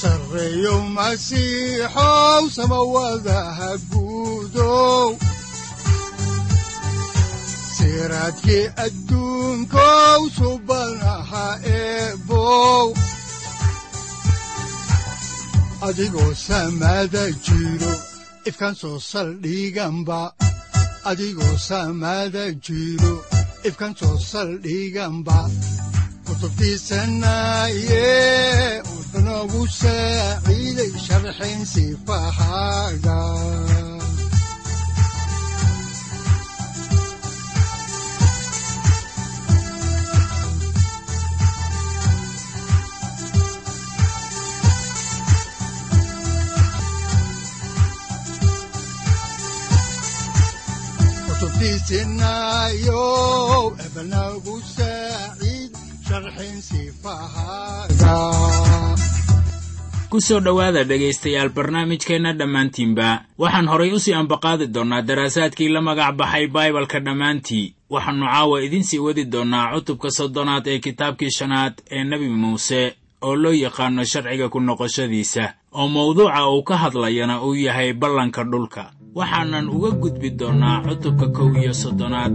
sareyow masiixow samawadaha guudow siraadkii adduunkow samada jiro ifkan soo saldhiganba kutubtiisanaye wuxunogu saaciiday sharxin sifahaaga ebnagu saaciid sharxin sifahaaga ku soo dhowaada dhegaystayaal barnaamijkeenna dhammaantiinba. Waxaan horay u sii ambaqaadi doonnaa daraasaadkii la magac baxay baibalka dhammaantii. Waxaannu caawa idiin sii wadi doonnaa cutubka soddonaad ee kitaabkii shanaad ee nebi muuse oo loo yaqaanno sharciga ku noqoshadiisa oo mawduuca uu ka hadlayana uu yahay ballanka dhulka. Waxaanan uga gudbi doonnaa cutubka kow iyo soddonaad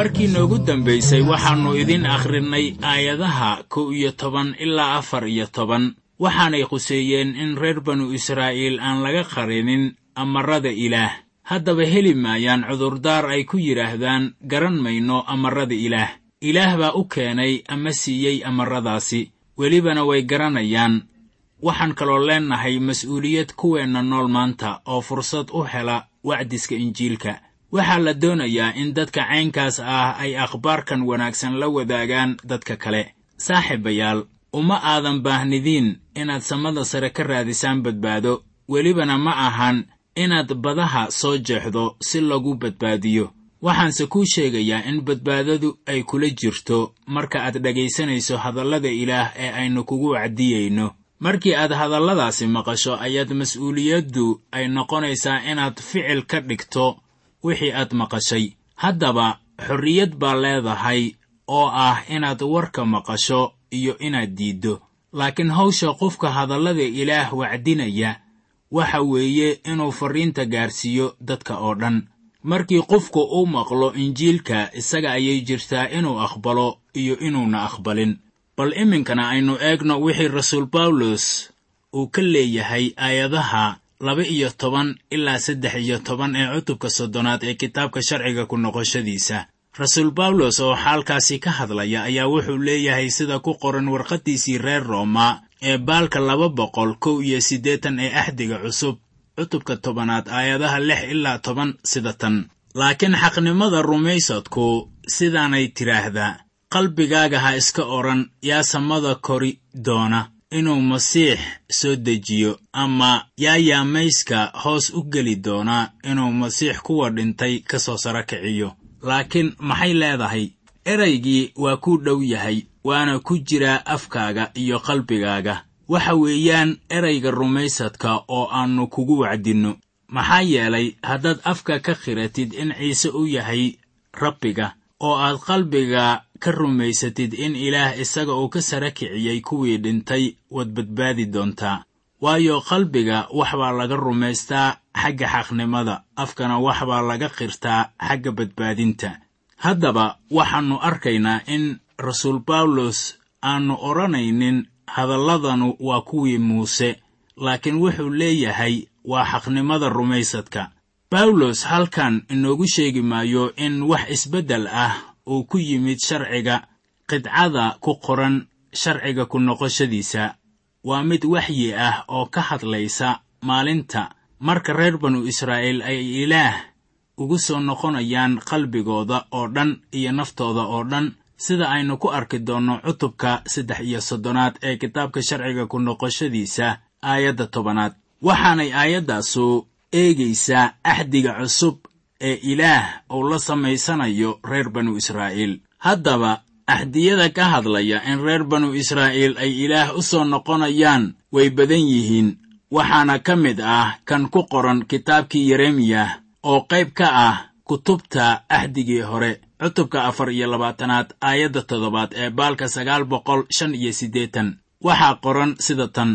markii noogu dambaysay waxaannu idiin akhrinnay aayadaha kow iyo toban ilaa afar iyo toban. Waxaanay khuseeyeen in reer banu israa'iil aan laga qarinin amarrada ilaah. Haddaba heli maayaan cudurdaar ay ku yidhaahdaan garan mayno amarrada ilaah. Ilaah baa u keenay ama siiyey amarradaasi. Welibana way garanayaan. Waxaan kaloo leennahay mas'uuliyad kuweenna nool maanta oo fursad u hela wacdiska injiilka waxaa la doonayaa in dadka caynkaas ah ay akhbaarkan wanaagsan la wadaagaan dadka kale. Saaxiibayaal uma aadan baahnidiin inaad samada sare ka raadisaan badbaado. Welibana ma ahan inaad badaha soo jeexdo si lagu badbaadiyo. Waxaanse kuu sheegayaa in badbaadadu ay kula jirto marka aad dhegaysanayso hadallada ilaah ee aynu kugu wacdiyeyno markii aad hadalladaasi maqasho ayaad mas'uuliyaddu ay noqonaysaa inaad ficil ka dhigto wixii aad maqashay. Haddaba xorriyad baa leedahay oo ah inaad warka maqasho iyo inaad diiddo. Laakiin hawsha qofka hadallada ilaah wacdinaya waxa weeye inuu farriinta gaarsiiyo dadka oo dhan. Markii qofku uu maqlo injiilka isaga ayay jirtaa inuu aqbalo iyo inuuna aqbalin. Bal iminkana aynu eegno wixii rasuul bawlos uu ka leeyahay aayadaha laba iyo toban ilaa saddex iyo toban ee cutubka soddonaad ee kitaabka sharciga ku noqoshadiisa. Rasuul bawlos oo xaalkaasi ka hadlaya ayaa wuxuu leeyahay sida ku qoran warqaddiisii reer rooma ee baalka laba boqol kow iyo siddeetan ee axdiga cusub cutubka tobanaad aayadaha lix ilaa toban sida tan. Laakiin xaqnimada rumaysadku sidaanay tidhaahdaa qalbigaaga ha iska odhan yaa samada kori doona inuu masiix soo dejiyo ama yaa yaamayska hoos u geli doonaa inuu masiix kuwa dhintay ka soo saro kiciyo. Laakiin maxay leedahay? Eraygii waa kuu dhow yahay waana ku jiraa afkaaga iyo qalbigaaga. Waxa weeyaan erayga rumaysadka oo aannu kugu wacdinno. Maxaa yeelay haddaad afka ka khiratid in ciise u yahay rabbiga oo aad qalbiga ka rumaysatid in ilaah isaga uu ka sara kiciyey kuwii dhintay waad badbaadi doontaa waayo qalbiga wax baa laga rumaystaa xagga xaqnimada afkana wax baa laga qirtaa xagga badbaadinta. Haddaba waxaannu arkaynaa in rasuul bawlos aannu odhanaynin hadalladanu waa kuwii muuse laakiin wuxuu leeyahay waa xaqnimada rumaysadka. Bawlos halkan inoogu sheegi maayo in wax isbeddel ah uu ku yimid sharciga qidcada ku qoran sharciga ku noqoshadiisa. Waa mid waxyi ah oo ka hadlaysa maalinta. Marka reer banu israa'iil ay ilaah ugu soo noqonayaan qalbigooda oo dhan iyo naftooda oo dhan sida aynu ku arki doonno cutubka saddex iyo soddonaad ee kitaabka sharciga ku noqoshadiisa aayadda tobanaad. Waxaanay aayaddaasu eegaysaa axdiga cusub ee ilaah uu la samaysanayo reer banu israa'iil. Haddaba axdiyada ka hadlaya in reer banu israa'iil ay ilaah u soo noqonayaan way badan yihiin. Waxaana ka mid ah kan ku qoran kitaabkii yeremiyah oo qayb ka ah kutubta axdigii hore cutubka afar iyo labaatanaad aayadda toddobaad ee baalka sagaal boqol shan iyo siddeetan. Waxaa qoran sida tan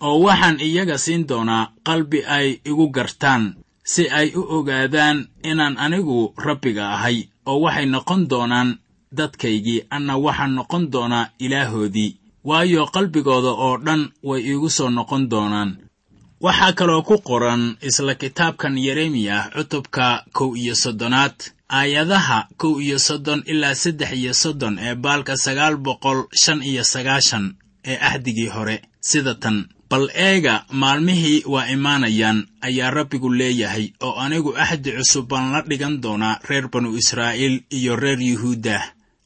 oo waxaan iyaga siin doonaa qalbi ay igu gartaan si ay u ogaadaan inaan anigu rabbiga ahay oo waxay noqon doonaan dadkaygii anna waxaan noqon doonaa ilaahoodii. Waayo qalbigooda oo dhan way iigu soo noqon doonaan. Waxaa kaloo ku qoran isla kitaabkan yeremiyah cutubka kow iyo soddonaad aayadaha kow iyo soddon ilaa saddex iyo soddon ee baalka sagaal boqol shan iyo sagaashan ee axdigii hore sida tan bal eega maalmihii waa imaanayaan ayaa rabbigu leeyahay oo anigu axdi cusub baan la dhigan doonaa reer banu israa'iil iyo reer yuhuuddah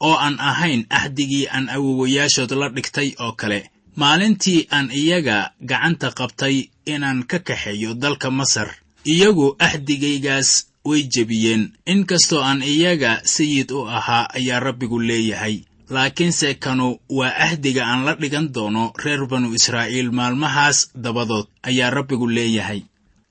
oo aan ahayn axdigii aan awowayaashood la dhigtay oo kale. Maalintii aan iyaga gacanta qabtay inaan ka kaxeeyo dalka masar iyagu axdigaygaas way jebiyeen. Inkastoo aan iyaga sayid u ahaa ayaa rabbigu leeyahay laakiinse kanu waa ahdiga aan la dhigan doono reer banu israa'iil maalmahaas dabadood ayaa rabbigu leeyahay.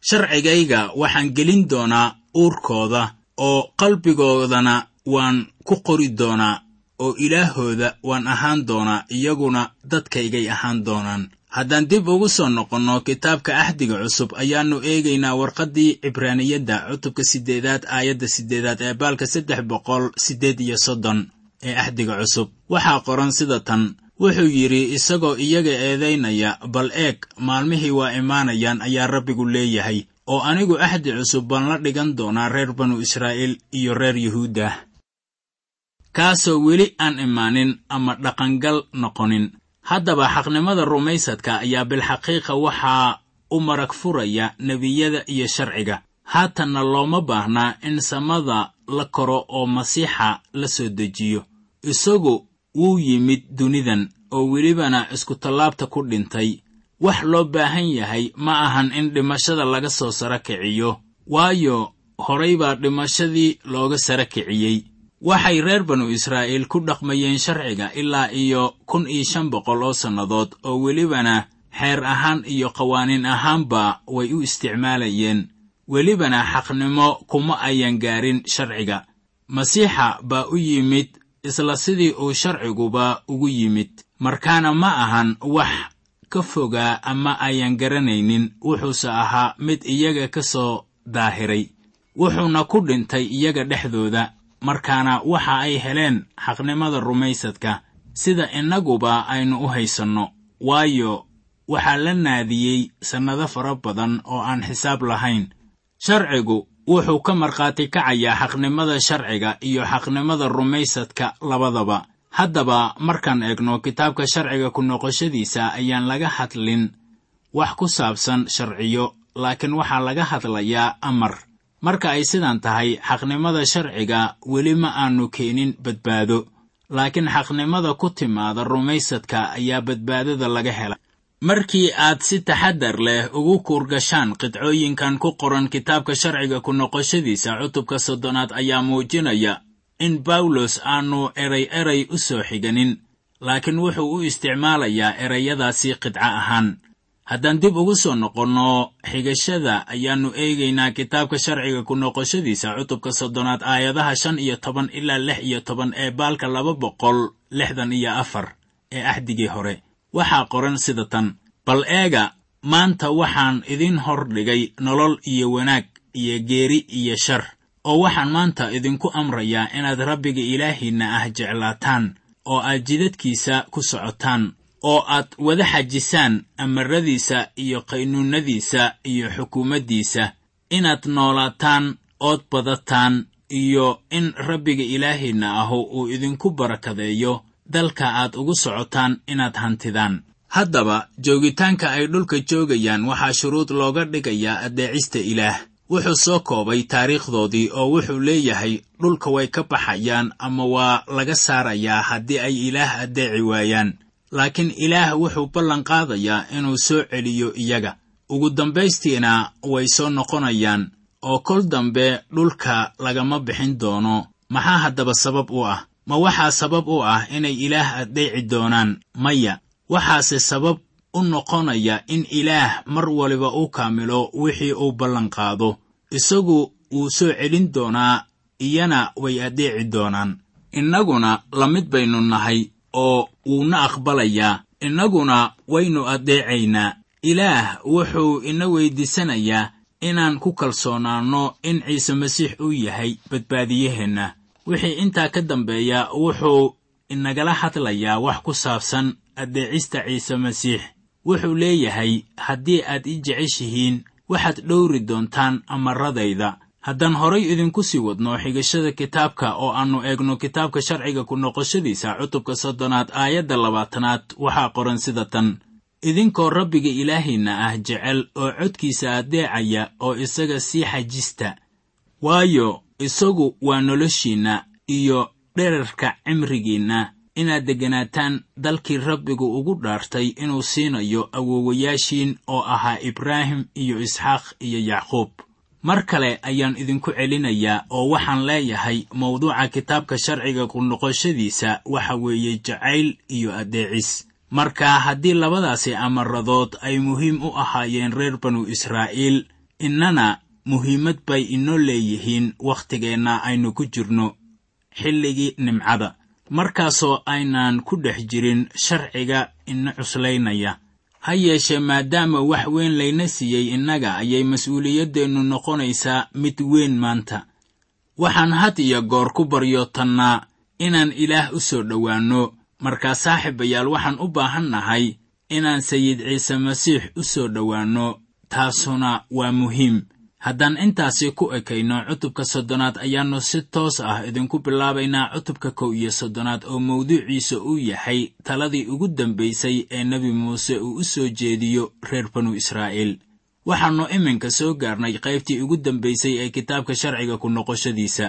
Sharcigayga waxaan gelin doonaa uurkooda oo qalbigoodana waan ku qori doonaa oo ilaahooda waan ahaan doonaa iyaguna dadkaygay ahaan doonaan. Haddaan dib ugu soo noqonno kitaabka axdiga cusub ayaannu eegaynaa warqaddii cibraaniyadda cutubka siddeedaad aayadda siddeedaad ee baalka saddex boqol siddeed iyo soddon ee axdiga cusub. Waxaa qoran sida tan wuxuu yidhi isagoo iyaga eedaynaya bal eeg maalmihii waa imaanayaan ayaa rabbigu leeyahay oo anigu axdi cusub baan la dhigan doonaa reer banu israa'iil iyo reer yuhuudda. Kaasoo weli aan imaanin ama dhaqangal noqonin. Haddaba xaqnimada rumaysadka ayaa bilxaqiiqa waxaa u marag furaya nebiyada iyo sharciga. Haatanna looma baahnaa in samada la koro oo masiixa la soo dejiyo isagu wuu yimid dunidan oo welibana iskutallaabta ku dhintay. Wax loo baahan yahay ma ahan in dhimashada laga soo sara kiciyo waayo horay baa dhimashadii looga sara kiciyey. Waxay reer banu israa'iil ku dhaqmayeen sharciga ilaa iyo kun iyo shan boqol oo sannadood oo welibana xeer ahaan iyo qawaaniin ahaanba way u isticmaalayeen. Welibana xaqnimo kuma ayan gaarin sharciga. Masiixa baa u yimid isla sidii uu sharciguba ugu yimid markaana ma ahan wax ka fogaa ama ayan garanaynin wuxuuse ahaa mid iyaga ka soo daahiray. Wuxuuna ku dhintay iyaga dhexdooda markaana waxa ay heleen xaqnimada rumaysadka sida innaguba aynu u haysanno. Waayo waxaa la naadiyey sannado fara badan oo aan xisaab lahayn. Sharcigu wuxuu ka markhaati kacayaa xaqnimada sharciga iyo xaqnimada rumaysadka labadaba. Haddaba markaan eegno kitaabka sharciga ku noqoshadiisa ayaan laga hadlin wax ku saabsan sharciyo laakiin waxaa laga hadlayaa amar. Marka ay sidan tahay xaqnimada sharciga weli ma aanu keenin badbaado laakiin xaqnimada ku timaada rumaysadka ayaa badbaadada laga helay markii aad si taxaddar leh ugu kuurgashaan qidcooyinkan ku qoran kitaabka sharciga ku noqoshadiisa cutubka soddonaad ayaa muujinaya in bawlos aanu eray eray u soo xiganin laakiin wuxuu u isticmaalayaa erayadaasi qidco ahaan. Haddaan dib ugu soo noqonno xigashada ayaannu eegaynaa kitaabka sharciga ku noqoshadiisa cutubka soddonaad aayadaha shan iyo toban ilaa lix iyo toban ee baalka laba boqol lixdan iyo afar ee axdigii hore waxaa qoran sida tan bal eega maanta waxaan idin hor dhigay nolol iyo wanaag iyo geeri iyo shar oo waxaan maanta idinku amrayaa inaad rabbiga ilaahiinna ah jeclaataan oo aad jidadkiisa ku socotaan oo aad wada xajisaan amaradiisa iyo qaynuunnadiisa iyo xukuumaddiisa inaad noolaataan ood badataan iyo in rabbiga ilaahiinna ahu uu idinku barakadeeyo dalka aad ugu socotaan inaad hantidaan. Haddaba joogitaanka ay dhulka joogayaan waxaa shuruud looga dhigayaa addeecista ilaah. Wuxuu soo koobay taariikhdoodii oo wuxuu leeyahay dhulka way ka baxayaan ama waa laga saarayaa haddii ay ilaah addeeci waayaan. Laakiin ilaah wuxuu ballan qaadayaa inuu soo celiyo iyaga. Ugu dambaystiina way soo noqonayaan oo kol dambe dhulka lagama bixin doono. Maxaa haddaba sabab u ah ma waxaa sabab u ah inay ilaah addeeci doonaan maya. Waxaase sabab u noqonaya in ilaah mar waliba u kaamilo wixii uu ballan qaado. Isagu wuu soo celin doonaa iyana way addeeci doonaan. Innaguna la mid baynu nahay oo wuuna aqbalayaa. Innaguna waynu addeecaynaa. Ilaah wuxuu ina weyddiisanayaa inaan ku kalsoonaanno in ciise masiix uu yahay badbaadiyaheenna wixii intaa ka dambeeya wuxuu inagala hadlayaa wax ku saabsan addeecista ciise masiix. Wuxuu leeyahay haddii aad i jeceshihiin waxaad dhowri doontaan amaradayda haddaan horay idinku sii wadno xigashada kitaabka oo aannu eegno kitaabka sharciga ku noqoshadiisa cutubka soddonaad aayadda labaatanaad waxaa qoran sida tan. Idinkoo rabbiga ilaahiinna ah jecel oo codkiisa addeecaya oo isaga sii xajista. Waayo isagu waa noloshiinna iyo dherarka cimrigiinna inaad degganaataan dalkii rabbigu ugu dhaartay inuu siinayo awowayaashiin oo ahaa ibraahim iyo isxaaq iyo yacquub mar kale ayaan idinku celinayaa oo waxaan leeyahay mawduuca kitaabka sharciga ku noqoshadiisa waxa weeye jacayl iyo addeecis. Marka haddii labadaasi amaradood ay muhiim u ahaayeen reer banu israa'iil innana muhiimad bay inoo leeyihiin wakhtigeenna aynu ku jirno xilligii nimcada. Markaasoo aynaan ku dhex jirin sharciga ina cuslaynaya ha yeeshee maadaama wax weyn layna siiyey innaga ayay mas'uuliyaddeennu noqonaysaa mid weyn maanta. Waxaan had iyo goor ku baryootannaa inaan ilaah u soo dhowaanno markaa saaxiibayaal waxaan u baahan nahay inaan sayid ciise masiix u soo dhowaanno taasuna waa muhiim haddaan intaasi ku ekayno cutubka soddonaad ayaannu si toos ah idinku bilaabaynaa cutubka kow iyo soddonaad oo mawduuciisa uu yahay taladii ugu dambaysay ee nebi muuse uu u soo jeediyo reer banu israa'iil. Waxaannu iminka soo gaarnay qaybtii ugu dambaysay ee kitaabka sharciga ku noqoshadiisa.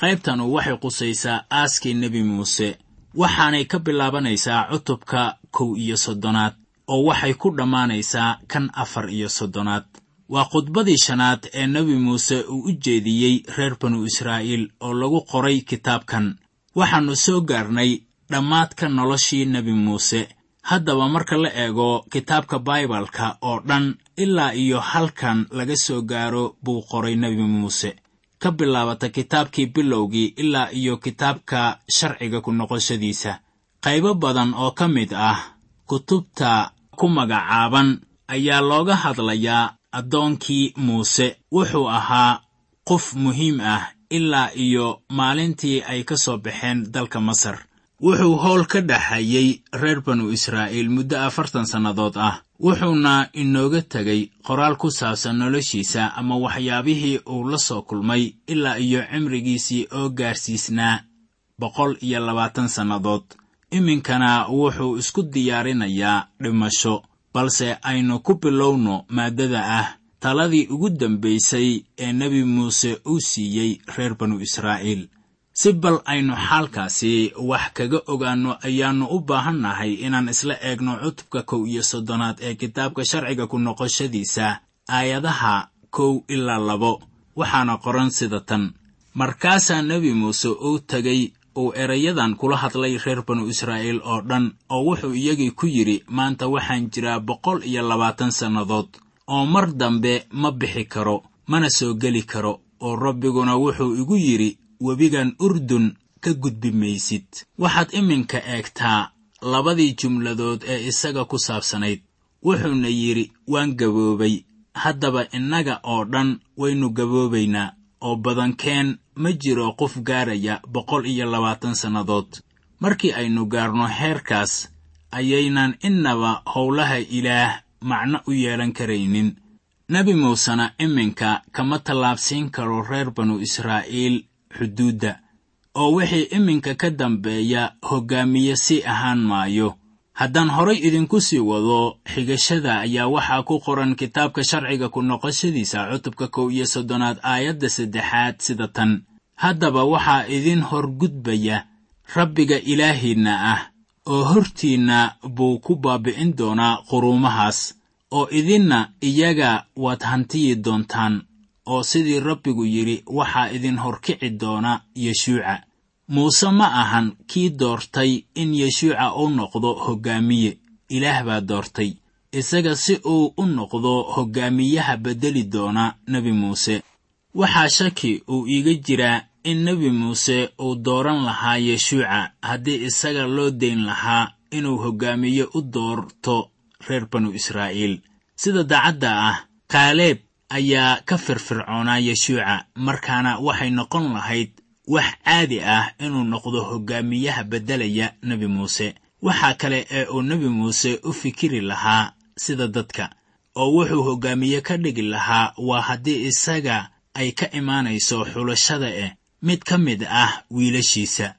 Qaybtanu waxay qusaysaa aaskii nebi muuse. Waxaanay ka bilaabanaysaa cutubka kow iyo soddonaad oo waxay ku dhammaanaysaa kan afar iyo soddonaad waa khudbadii shanaad ee nebi muuse uu u jeediyey reer banu israa'iil oo lagu qoray kitaabkan. Waxaannu soo gaarnay dhammaadka noloshii nebi muuse. Haddaba marka la eego kitaabka baibalka oo dhan ilaa iyo halkan laga soo gaaro buu qoray nebi muuse. Ka bilaabata kitaabkii bilowgii ilaa iyo kitaabka sharciga ku noqoshadiisa. Qaybo badan oo ka mid ah kutubta ku magacaaban ayaa looga hadlayaa addoonkii muuse wuxuu ahaa qof muhiim ah ilaa iyo maalintii ay ka soo baxeen dalka masar. Wuxuu howl ka dhaxayey reer banu israa'iil muddo afartan sannadood ah wuxuuna inooga tegay qoraal ku saabsan noloshiisa ama waxyaabihii uu la soo kulmay ilaa iyo cimrigiisii oo gaarsiisnaa boqol iyo labaatan sannadood. Iminkana wuxuu isku diyaarinayaa dhimasho balse aynu ku bilowno maaddada ah. Taladii ugu dambaysay ee nebi muuse uu siiyey reer banu israa'iil. Si bal aynu xaalkaasi wax kaga ogaanno ayaannu u baahannahay inaan isla eegno cutubka kow iyo soddonaad ee kitaabka sharciga ku noqoshadiisa aayadaha kow ilaa labo. Waxaana qoran sida tan. Markaasaa nebi muuse uu tegey uu erayadan kula hadlay reer banu israa'iil oo dhan oo wuxuu iyagii ku yidhi maanta waxaan jiraa boqol iyo labaatan sannadood oo mar dambe ma bixi karo mana soo geli karo oo rabbiguna wuxuu igu yidhi webigan urdun ka gudbi maysid waxaad iminka eegtaa labadii jumladood ee isaga ku saabsanayd. Wuxuuna yidhi waan gaboobay. Haddaba innaga oo dhan waynu gaboobaynaa oo badankeen ma jiro qof gaaraya boqol iyo labaatan sannadood. Markii aynu gaarno heerkaas ayaynan innaba howlaha ilaah macno u yeelan karaynin. Nebi muusena iminka kama tallaabsiin karo reer banu israa'iil xuduudda oo wixii iminka ka dambeeya hoggaamiye si ahaan maayo haddaan horay idinku sii wado xigashada ayaa waxaa ku qoran kitaabka sharciga ku noqoshadiisa cutubka kow iyo soddonaad aayadda saddexaad sida tan. Haddaba waxaa idin horgudbaya rabbiga ilaahiinna ah oo hortiinna buu ku baabi'in doonaa quruumahaas oo idinna iyaga waad hantiyi doontaan oo sidii rabbigu yidhi waxaa idin horkici doona yeshuuca muuse ma ahan kii doortay in yeshuuca uu noqdo hoggaamiye ilaah baa doortay. Isaga si uu u noqdo hoggaamiyaha beddeli doona nebi muuse. Waxaa shaki uu iiga jiraa in nebi muuse uu dooran lahaa yeshuuca haddii isaga loo dayn lahaa inuu hoggaamiye u doorto reer banu israa'iil. Sida daacadda ah kaaleeb ayaa ka firfircoonaa yeshuuca markaana waxay noqon lahayd wax caadi ah inuu noqdo hoggaamiyaha beddelaya nebi muuse. Waxaa kale ee uu nebi muuse u fikiri lahaa sida dadka oo wuxuu hoggaamiye ka dhigi lahaa waa haddii isaga ay ka imaanayso xulashada eh mid ka mid ah wiilashiisa.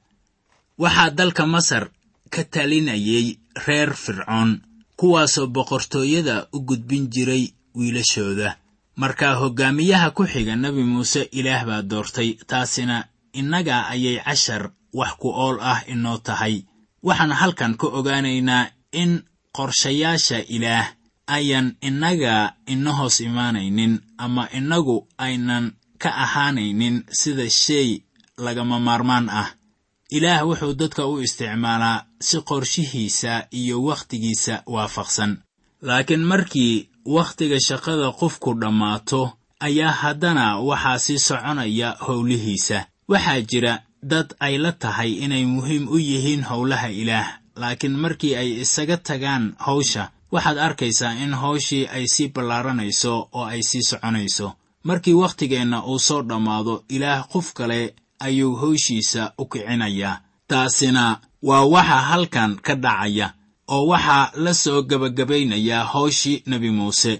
Waxaa dalka masar ka talinayay reer fircoon kuwaasoo boqortooyada u gudbin jiray wiilashooda. Markaa hoggaamiyaha ku xiga nebi muuse ilaah baa doortay taasina innaga ayay cashar wax ku ool ah inoo tahay. Waxaan halkan ka ogaanaynaa in qorshayaasha ilaah ayan innaga ina hoos imaanaynin ama innagu aynan ka ahaanaynin sida shay lagama maarmaan ah. Ilaah wuxuu dadka u isticmaalaa si qorshihiisa iyo wakhtigiisa waafaqsan. Laakiin markii wakhtiga shaqada qofku dhammaato ayaa haddana waxaa sii soconaya howlihiisa waxaa jira dad ay la tahay inay muhiim u yihiin howlaha ilaah laakiin markii ay isaga tagaan hawsha waxaad arkaysaa in hawshii ay sii ballaaranayso oo ay sii soconayso. Markii wakhtigeenna uu soo dhammaado ilaah qof kale ayuu hawshiisa u kicinayaa taasina waa waxa halkan ka dhacaya oo waxaa la soo gebagabaynayaa hawshii nebi muuse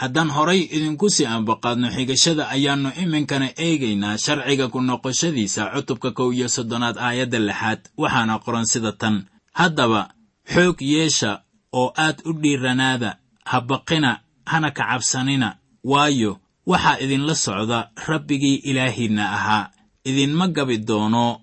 haddaan horay idinku sii ambaqaadno xigashada ayaannu iminkana eegaynaa sharciga ku noqoshadiisa cutubka kow iyo soddonaad aayadda lixaad. Waxaana qoran sida tan. Haddaba xoog yeesha oo aad u dhiiranaada ha baqina hana ka cabsanina. Waayo waxaa idinla socda rabbigii ilaahiinna ahaa. Idinma gabi doono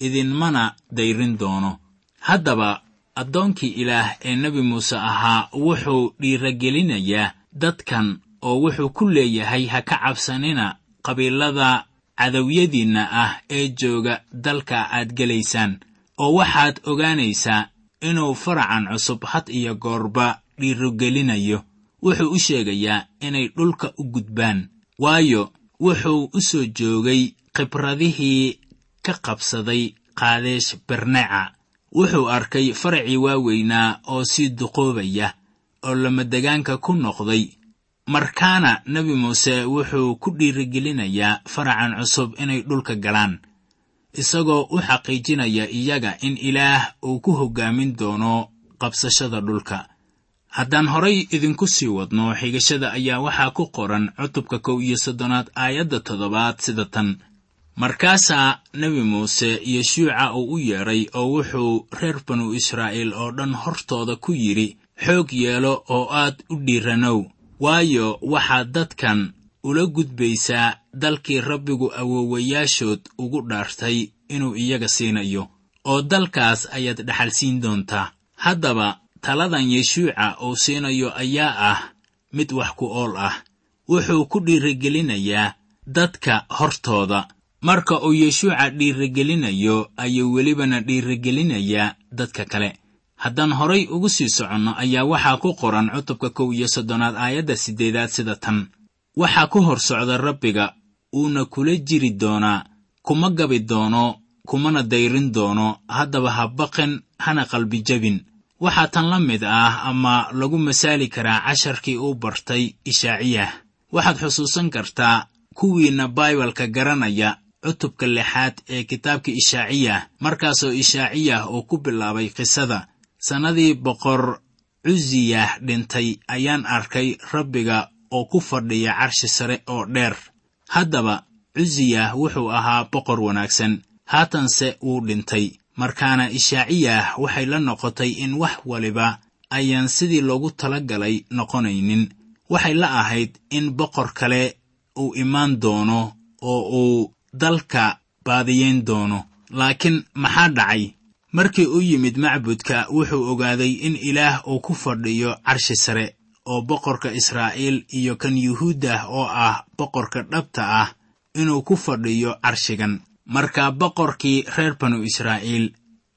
idinmana dayrin doono. Haddaba addoonkii ilaah ee nebi muuse ahaa wuxuu dhiiragelinayaa dadkan oo wuxuu ku leeyahay ha ka cabsanina qabiilada cadowyadiinna ah ee jooga dalka aad gelaysaan oo waxaad ogaanaysaa inuu faracan cusub had iyo goorba dhiirogelinayo wuxuu u sheegayaa inay dhulka u gudbaan waayo wuxuu u soo joogay khibradihii ka qabsaday qaadeesh berneca wuxuu arkay faracii waaweynaa oo sii duqoobaya oo lamadegaanka ku noqday. Markaana nebi muuse wuxuu ku dhiirigelinayaa faracan cusub inay dhulka galaan isagoo u xaqiijinaya iyaga in ilaah uu ku hoggaamin doono qabsashada dhulka. Haddaan horay idinku sii wadno xigashada ayaa waxaa ku qoran cutubka kow iyo soddonaad aayadda toddobaad sida tan. Markaasaa nebi muuse yeshuuca uu u yeedhay oo wuxuu reer banu israa'iil oo dhan hortooda ku yidhi xoog yeelo oo aad u dhiiranow. Waayo waxaad dadkan ula gudbaysaa dalkii rabbigu awoowayaashood ugu dhaartay inuu iyaga siinayo oo dalkaas ayaad dhaxalsiin doontaa. Haddaba taladan yeshuuca uu siinayo ayaa ah mid wax ku ool ah. Wuxuu ku dhiirigelinayaa dadka hortooda. Marka uu yeshuuca dhiirigelinayo ayuu welibana dhiirigelinayaa dadka kale haddaan horay ugu sii soconno ayaa waxaa ku qoran cutubka kow iyo soddonaad aayadda siddeedaad sida tan. Waxaa ku hor socda rabbiga uuna kula jiri doonaa kuma gabi doono kumana dayrin doono haddaba ha baqin hana qalbi jabin waxaa tan la mid ah ama lagu masaali karaa casharkii uu bartay ishaaciyah. Waxaad xusuusan kartaa kuwiinna baibalka garanaya cutubka lixaad ee kitaabka ishaaciyah markaasoo ishaaciyah uu ku bilaabay qisada sannadii boqor cusiyah dhintay ayaan arkay rabbiga oo ku fadhiya carshi sare oo dheer. Haddaba cusiyah wuxuu ahaa boqor wanaagsan. Haatanse wuu dhintay. Markaana ishaaciyah waxay la noqotay in wax waliba ayaan sidii loogu tala galay noqonaynin. Waxay la ahayd in boqor kale uu imaan doono oo uu dalka baadiyeyn doono. Laakiin maxaa dhacay markii u yimid macbudka wuxuu ogaaday in ilaah uu ku fadhiyo carshi sare oo boqorka israa'iil iyo kan yuhuuddah oo ah boqorka dhabta ah inuu ku fadhiyo carshigan. Marka boqorkii reer banu israa'iil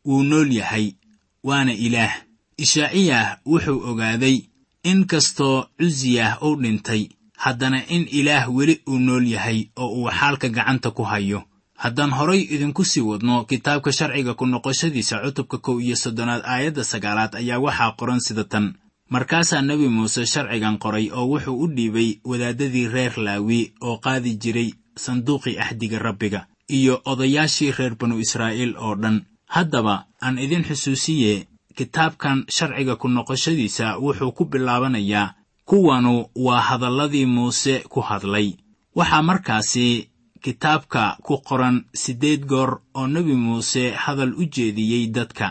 wuu nool yahay waana ilaah. Ishaaciyah wuxuu ogaaday in kastoo cusiyah uu dhintay haddana in ilaah weli uu nool yahay oo uu xaalka gacanta ku hayo haddaan horay idinku sii wadno kitaabka sharciga ku noqoshadiisa cutubka kow iyo soddonaad aayadda sagaalaad ayaa waxaa qoran sida tan. Markaasaa nebi muuse sharcigan qoray oo wuxuu u dhiibay wadaaddadii reer laawi oo qaadi jiray sanduuqii axdiga rabbiga iyo odayaashii reer banu israa'iil oo dhan. Haddaba aan idin xusuusiye kitaabkan sharciga ku noqoshadiisa wuxuu ku bilaabanayaa kuwanu waa hadalladii muuse ku hadlay. Waxaa markaasi kitaabka ku qoran siddeed goor oo nebi muuse hadal u jeediyey dadka.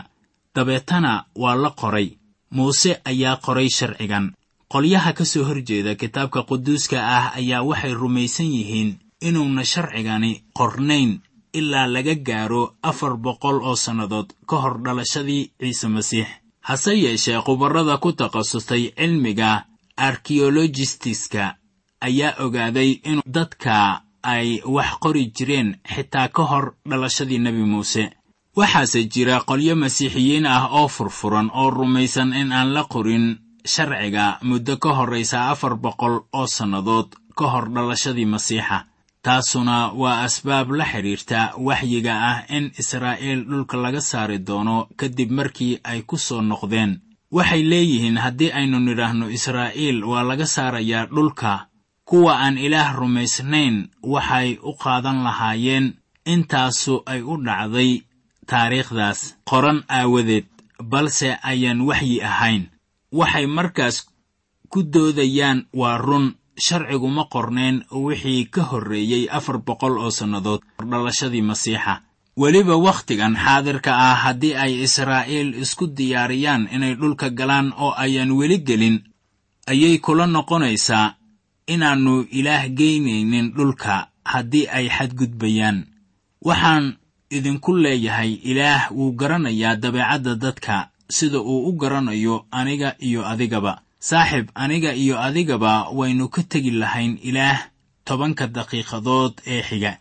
Dabeetana waa la qoray. Muuse ayaa qoray sharcigan. Qolyaha ka soo horjeeda kitaabka quduuska ah ayaa waxay rumaysan yihiin inuuna sharcigani qornayn ilaa laga gaaro afar boqol oo sannadood ka hor dhalashadii ciise masiix. Hase yeeshee khubarrada ku takhasustay cilmiga arkeolojistiska ayaa ogaaday in dadka ay wax qori jireen xitaa ka hor dhalashadii nebi muuse. Waxaase jira qolyo masiixiyiin ah oo furfuran oo rumaysan in aan la qorin sharciga muddo ka horraysa afar boqol oo sannadood ka hor dhalashadii masiixa. Taasuna waa asbaab la xidhiirta waxyiga ah in israa'iil dhulka laga saari doono kadib markii ay ku soo noqdeen. Waxay leeyihiin haddii aynu nidhaahno israa'iil waa laga saarayaa dhulka kuwa aan ilaah rumaysnayn waxay u qaadan lahaayeen intaasu ay u dhacday taariikhdaas qoran aawadeed balse ayaan waxyi ahayn. Waxay markaas ku doodayaan waa run sharcigu ma qorneen wixii ka horreeyey afar boqol oo sannadood dhalashadii masiixa. Weliba wakhtigan xaadirka ah haddii ay israa'iil isku diyaariyaan inay dhulka galaan oo ayaan weli gelin ayay kula noqonaysaa inaannu ilaah geynaynin dhulka haddii ay xadgudbayaan. Waxaan idinku leeyahay ilaah wuu garanayaa dabeecadda dadka sida uu u garanayo aniga iyo adigaba. Saaxib aniga iyo adigaba waynu ka tegi lahayn ilaah tobanka daqiiqadood ee xiga.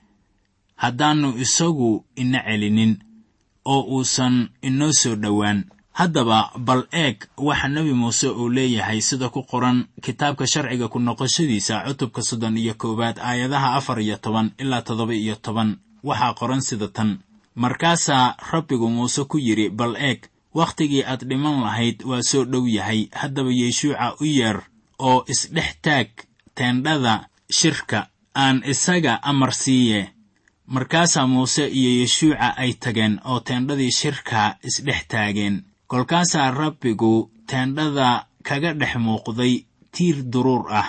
Haddaannu isagu ina celinin oo uusan inoo soo dhowaan haddaba bal eeg waxa nebi muuse uu leeyahay sida ku qoran kitaabka sharciga ku noqoshadiisa cutubka soddon iyo koowaad aayadaha afar iyo toban ilaa toddoba iyo toban. Waxaa qoran sida tan. Markaasaa rabbigu muuse ku yidhi bal eeg wakhtigii aad dhiman lahayd waa soo dhow yahay. Haddaba yeeshuuca u yeer oo isdhex taag teendhada shirka aan isaga amar siiye markaasaa muuse iyo yeshuuca ay tageen oo teendhadii shirka isdhex taageen kolkaasaa rabbigu teendhada kaga dhex muuqday tiir duruur ah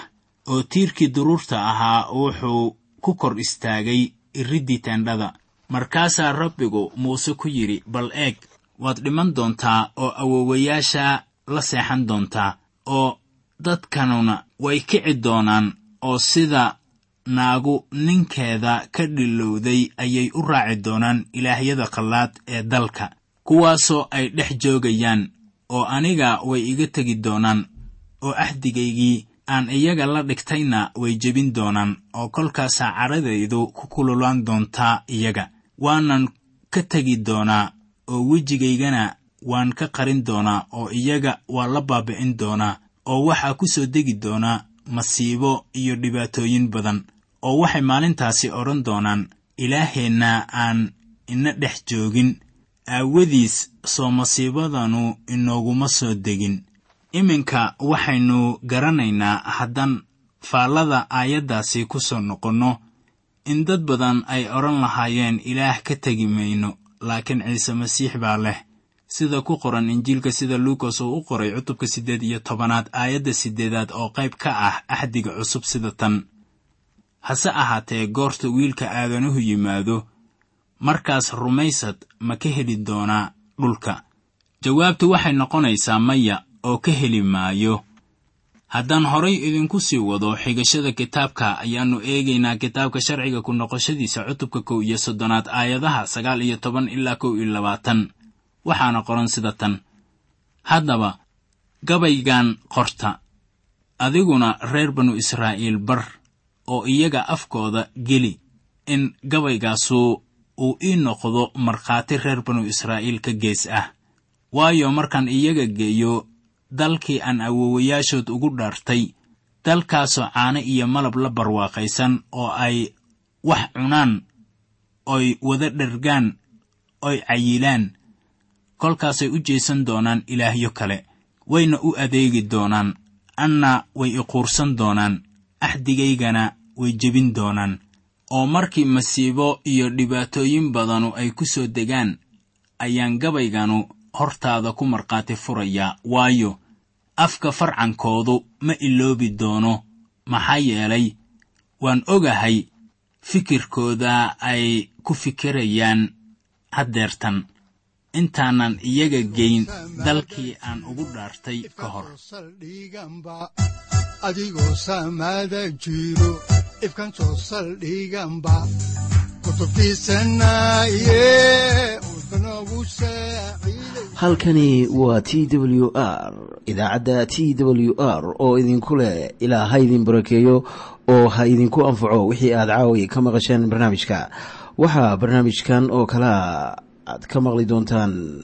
oo tiirkii duruurta ahaa wuxuu ku kor istaagay iriddii teendhada. Markaasaa rabbigu muuse ku yidhi bal eeg waad dhiman doontaa oo awowayaasha la seexan doontaa oo dadkanuna way kici doonaan oo sida naagu ninkeeda ka dhilowday ayay u raaci doonaan ilaahyada qallaad ee dalka kuwaasoo ay dhex joogayaan oo aniga way iga tegi doonaan oo axdigaygii aan iyaga la dhigtayna way jebin doonaan oo kolkaasaa caradaydu ku kululaan doontaa iyaga. Waanan ka tegi doonaa oo wejigaygana waan ka qarin doonaa oo iyaga waa la baabi'in doonaa oo waxaa ku soo degi doonaa masiibo iyo dhibaatooyin badan oo waxay maalintaasi odhan doonaan ilaaheenna aan ina dhex joogin aawadiis soo masiibadanu inooguma soo degin. Iminka waxaynu garanaynaa haddaan faallada aayaddaasi ku soo noqonno. In dad badan ay odhan lahaayeen ilaah ka tegi mayno laakiin ciise masiix baa leh. Sida ku qoran injiilka sida luukas uu u qoray cutubka siddeed iyo tobanaad aayadda siddeedaad oo qayb ka ah axdiga cusub sida tan. Hase ahaatee goorta wiilka aadanuhu yimaado markaas rumaysad ma ka heli doonaa dhulka. Jawaabtu waxay noqonaysaa maya oo ka heli maayo. Haddaan horay idinku sii wado xigashada kitaabka ayaannu eegaynaa kitaabka sharciga ku noqoshadiisa cutubka kow iyo soddonaad aayadaha sagaal iyo toban ilaa kow iyo labaatan. Waxaana qoran sida tan. Haddaba gabaygan qorta adiguna reer banu israa'iil bar oo iyaga afkooda geli in gabaygaasu uu ii noqdo markhaati reer banu israa'iil ka gees ah. Waayo markaan iyaga geeyo dalkii aan awowayaashood ugu dhaartay dalkaasoo caano iyo malab la barwaaqaysan oo ay wax cunaan oy wada dhergaan oy cayilaan kolkaasay u jeesan doonaan ilaahyo kale. Wayna u adeegi doonaan anna way iquursan doonaan axdigaygana way jebin doonaan oo markii masiibo iyo dhibaatooyin badanu ay ku soo degaan ayaan gabayganu hortaada ku markhaati furayaa. Waayo afka farcankoodu ma iloobi doono. Maxaa yeelay waan ogahay fikirkooda ay ku fikirayaan haddeertan. Intaanan iyaga geyn dalkii aan ugu dhaartay ka hor soo saldhiganba halkani waa t w r idaacadda t w r oo idinku leh ilaa ha idin barakeeyo oo ha idinku anfaco wixii aad caawi ka maqasheen barnaamijka. Waxaa barnaamijkan oo kalea aad ka maqli doontaan